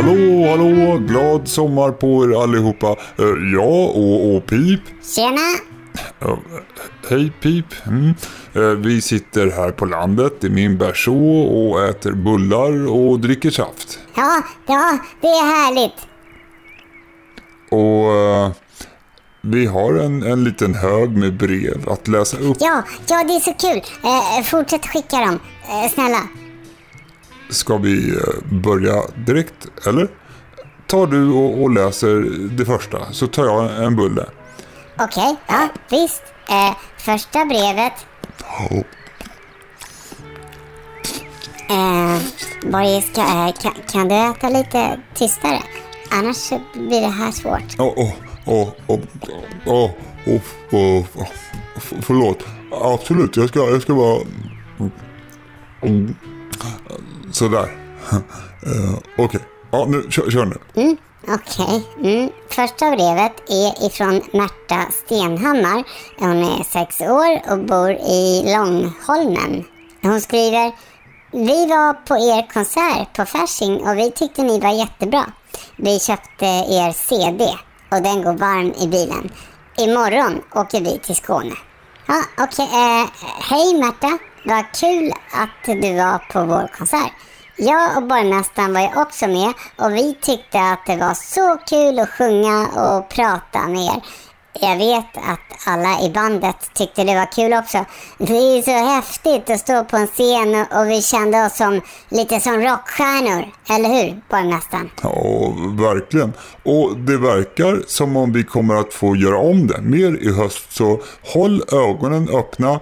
hallå, hallå, glad sommar på er allihopa. Eh, ja, och, och Pip. Tjena! Ja, hej Pip. Mm. Eh, vi sitter här på landet i min berså och äter bullar och dricker saft. Ja, ja, det är härligt. Och eh, vi har en, en liten hög med brev att läsa upp. Ja, ja, det är så kul. Eh, fortsätt skicka dem. Eh, snälla. Ska vi eh, börja direkt, eller? Tar du och, och läser det första, så tar jag en bulle. Okej, ja, visst. Eh, första brevet. Eh, Borge, ska, eh, kan, kan du äta lite tystare? Annars blir det här svårt. Åh, åh, åh, åh, åh, åh, åh, förlåt. Absolut, jag ska, jag ska bara... Mm. Sådär. Uh, Okej, ja, nu, kör, kör nu. Mm, Okej. Mm. Första brevet är ifrån Märta Stenhammar. Hon är sex år och bor i Långholmen. Hon skriver Vi var på er konsert på Fasching och vi tyckte ni var jättebra. Vi köpte er CD och den går varm i bilen. Imorgon åker vi till Skåne. Ja, okej. Eh, hej Märta. Vad kul att du var på vår konsert. Jag och borgmästaren var ju också med och vi tyckte att det var så kul att sjunga och prata med er. Jag vet att alla i bandet tyckte det var kul också. Det är ju så häftigt att stå på en scen och, vi kände oss som lite som rockstjärnor. Eller hur, borgmästaren? Ja, verkligen. Och det verkar som om vi kommer att få göra om det mer i höst. Så håll ögonen öppna.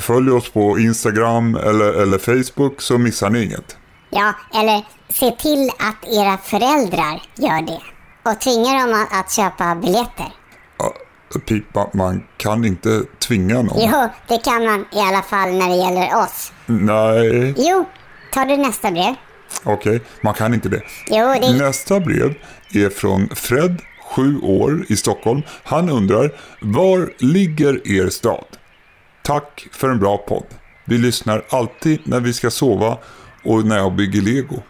Följ oss på Instagram eller, eller Facebook så missar ni inget. Ja, eller se till att era föräldrar gör det. Och tvinga dem att, att köpa biljetter. Ja, Pippa, man kan inte tvinga någon. Jo, det kan man i alla fall när det gäller oss. Nej, Jo, tar du nästa brev? okej, man kan inte det. Jo, det... Nästa brev är från Fred, 7 år, i Stockholm. Han undrar, var ligger er stad? Tack för en bra podd. Vi lyssnar alltid när vi ska sova och när jag bygger lego.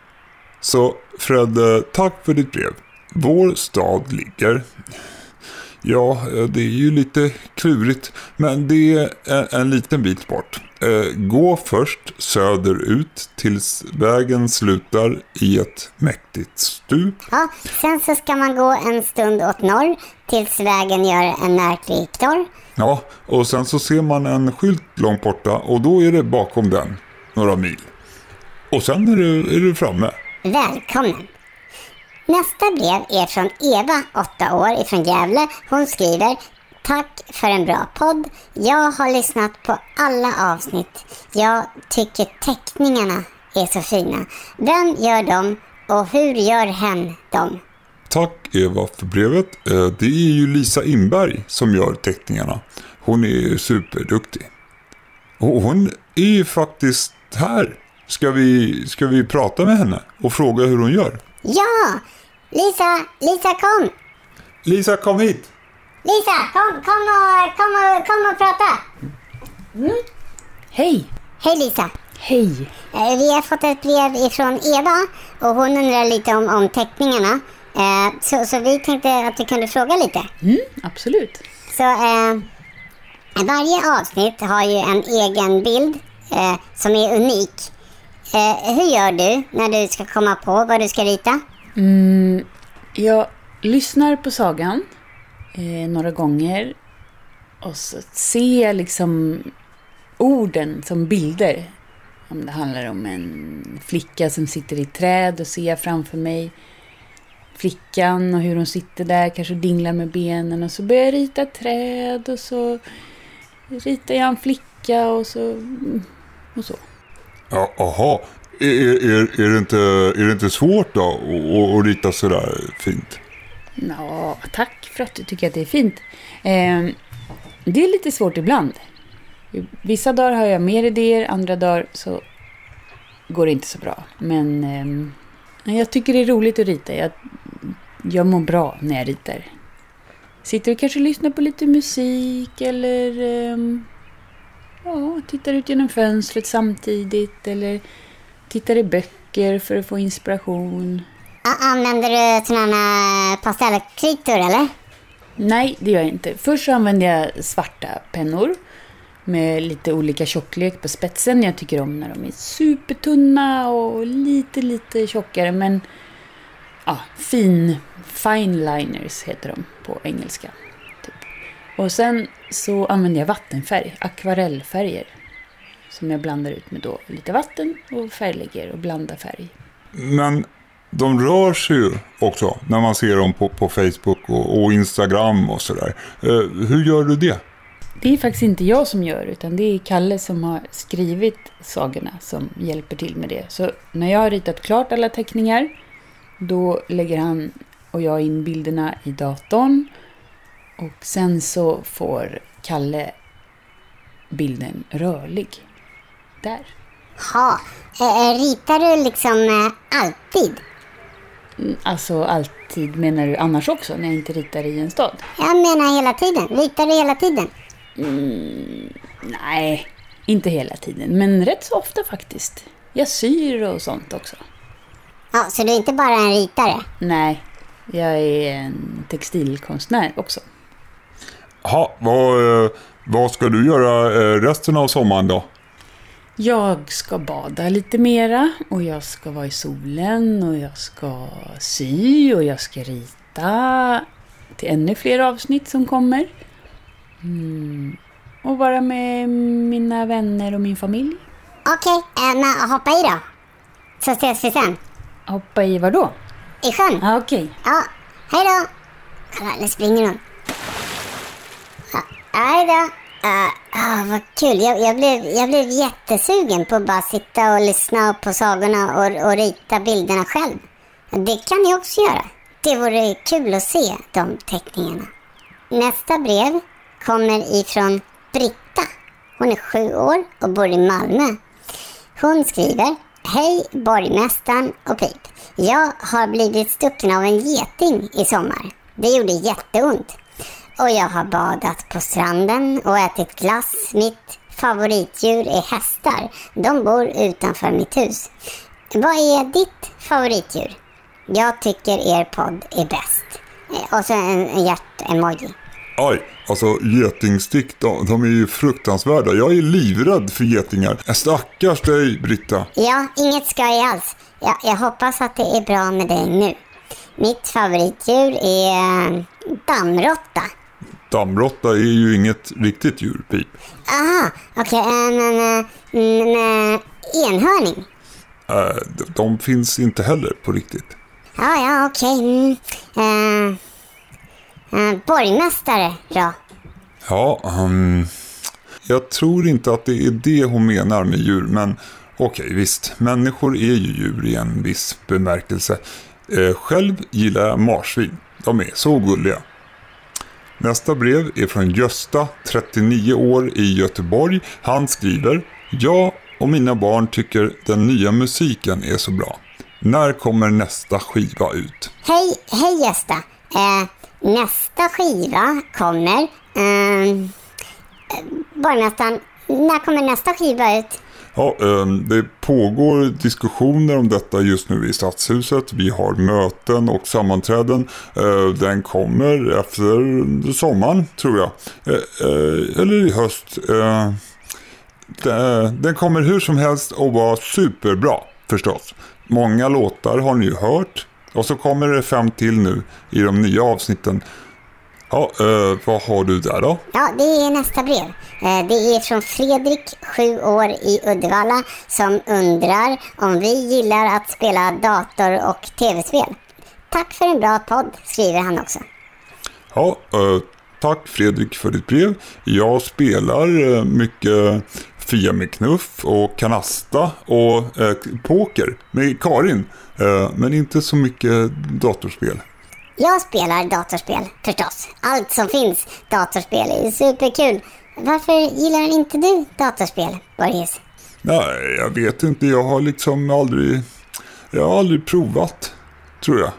Så Fred, eh, tack för ditt brev. Vår stad ligger... Ja, det är ju lite klurigt, men det är en, en liten bit bort. Eh, Gå först söderut tills vägen slutar i ett mäktigt stup. Ja, sen så ska man gå en stund åt norr tills vägen gör en märklig knorr. Ja, och sen så ser man en skylt långt borta och då är det bakom den några mil. Och sen är du, är du framme. Välkommen! Nästa brev är från Eva, 8 år, ifrån Gävle. Hon skriver Tack för en bra podd. Jag har lyssnat på alla avsnitt. Jag tycker teckningarna är så fina. Vem gör dem och hur gör hen dem? Tack Eva för brevet. Eh, Det är ju Lisa Inberg som gör teckningarna. Hon är superduktig. Och hon är ju faktiskt här. Ska vi, ska vi prata med henne och fråga hur hon gör? Ja! Lisa, Lisa kom! Lisa, kom hit! Lisa, kom, kom och, kom och, kom och prata! Hej! Hej Lisa! Hej! Eh, Vi har fått ett brev ifrån Eva och hon undrar lite om, om teckningarna. Eh, så, så vi tänkte att vi kunde fråga lite. Mm, absolut. Så eh, varje avsnitt har ju en egen bild eh, som är unik. Eh, hur gör du när du ska komma på vad du ska rita? Mm, jag lyssnar på sagan eh, några gånger och så ser jag liksom orden som bilder. Om det handlar om en flicka som sitter i ett träd och ser jag framför mig flickan och hur hon sitter där, kanske dinglar med benen och så börjar jag rita träd och så ritar jag en flicka och så och så. Jaha. Är, är, är, det inte, är det inte svårt då att, att rita sådär fint? Ja, tack för att du tycker att det är fint. Eh, det är lite svårt ibland. Vissa dagar har jag mer idéer, andra dagar så går det inte så bra. Men eh, jag tycker det är roligt att rita. Jag, jag mår bra när jag ritar. Sitter och kanske lyssnar på lite musik eller eh, ja, tittar ut genom fönstret samtidigt eller tittar i böcker för att få inspiration. Använder du sådana pastellkritor eller? Nej, det gör jag inte. Först så använder jag svarta pennor med lite olika tjocklek på spetsen. Jag tycker om när de är supertunna och lite, lite tjockare. Men ja, fin, fine liners heter de på engelska. Och sen så använder jag vattenfärg, akvarellfärger. Som jag blandar ut med då lite vatten och färglägger och blandar färg. Men de rör sig ju också när man ser dem på, på Facebook och, och Instagram och sådär. Eh, hur gör du det? Det är faktiskt inte jag som gör utan det är Kalle som har skrivit sagorna som hjälper till med det. Så när jag har ritat klart alla teckningar då lägger han och jag in bilderna i datorn och sen så får Kalle bilden rörlig. Där. Ha. Eh, ritar du liksom eh, alltid? Mm, Alltså alltid menar du annars också när jag inte ritar i en stad? Jag menar hela tiden. Ritar du hela tiden? Nej, inte hela tiden men rätt så ofta faktiskt. Jag syr och sånt också. Ja, så du är inte bara en ritare? Nej, jag är en textilkonstnär också. Ha, vad, eh, vad ska du göra eh, resten av sommaren då? Jag ska bada lite mera och jag ska vara i solen och jag ska sy och jag ska rita till ännu fler avsnitt som kommer. Mm. Och vara med mina vänner och min familj. Okej, eh, men hoppa i då. Så ses vi sen. Hoppa i vad då? I sjön. Ah, Okej. Ja, hej då. Kolla, nu springer hon. Nej då. Uh, oh, vad kul. Jag, jag, blev, jag blev jättesugen på att bara sitta och lyssna på sagorna och, och rita bilderna själv. Det kan ni också göra. Det vore kul att se de teckningarna. Nästa brev kommer ifrån Britta. Hon är sju år och bor i Malmö. Hon skriver Hej borgmästaren och Pip. Jag har blivit stucken av en geting i sommar. Det gjorde jätteont. Och jag har badat på stranden och ätit glass. Mitt favoritdjur är hästar. De bor utanför mitt hus. Vad är ditt favoritdjur? Jag tycker er podd är bäst. Eh, Och så en, en hjärt-emoji. Aj, alltså getingstick, de, de är ju fruktansvärda. Jag är livrädd för getingar. Stackars dig, Britta. Ja, inget skoj alls. Jag, jag hoppas att det är bra med dig nu. Mitt favoritdjur är eh, dammråtta. Dammråtta är ju inget riktigt djur, Pip. Aha, okej, eh, men, eh, men eh, enhörning. De, finns inte heller på riktigt. Ja, ja, okej. Mm. Eh, eh, borgmästare då? Ja, ehm, jag tror inte att det är det hon menar med djur, men okej, visst. Människor är ju djur i en viss bemärkelse. Eh, själv gillar jag marsvin. De är så gulliga. Nästa brev är från Gösta, 39 år i Göteborg. Han skriver Jag och mina barn tycker den nya musiken är så bra. När kommer nästa skiva ut? Hej, hej Gösta. Eh, nästa skiva kommer... Ehm, eh, bara borgmästaren, när kommer nästa skiva ut? Ja, ehm, det pågår diskussioner om detta just nu i Stadshuset. Vi har möten och sammanträden. Ehm, den kommer efter sommaren, tror jag. Eh, eh, eller i höst. Ehm, den kommer hur som helst att vara superbra, förstås. Många låtar har ni ju hört. Och så kommer det fem till nu i de nya avsnitten. Ja, eh, vad har du där då? Ja, det är nästa brev. Eh, det är från Fredrik, sju år i Uddevalla, som undrar om vi gillar att spela dator och tv-spel. Tack för en bra podd, skriver han också. Ja, eh, tack Fredrik för ditt brev. Jag spelar eh, mycket Fia med knuff och kanasta och eh, poker med Karin. Eh, men inte så mycket datorspel. Jag spelar datorspel, förstås. Allt som finns datorspel är superkul. Varför gillar inte du datorspel, Boris? Nej, jag vet inte. Jag har liksom aldrig... Jag har aldrig provat, tror jag.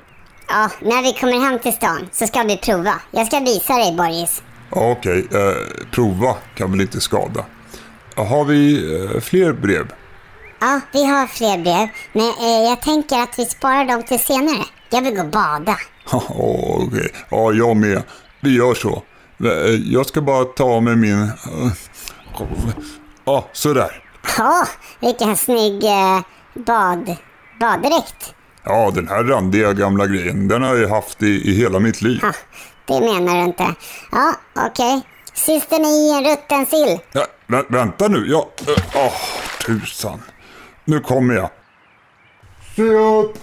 Ja, när vi kommer hem till stan så ska vi prova. Jag ska visa dig, Boris. Ja, Okej, eh, prova kan väl inte skada. Har vi eh, fler brev? Ja, vi har fler brev, men eh, jag tänker att vi sparar dem till senare. Jag vill gå och bada. Ja, okej. Ja, jag med. Vi gör så. Eh, Jag ska bara ta av mig min... eh, Ja, sådär. Ja, vilken snygg eh, bad, baddräkt. Ja, den här randiga gamla grejen, den har jag haft i, i hela mitt liv. Ja, det menar du inte. Ja, okej. Syster ni i en rutten sill? Ja, vä vänta nu, ja... eh, Åh, tusan. Nu kommer jag. Se upp!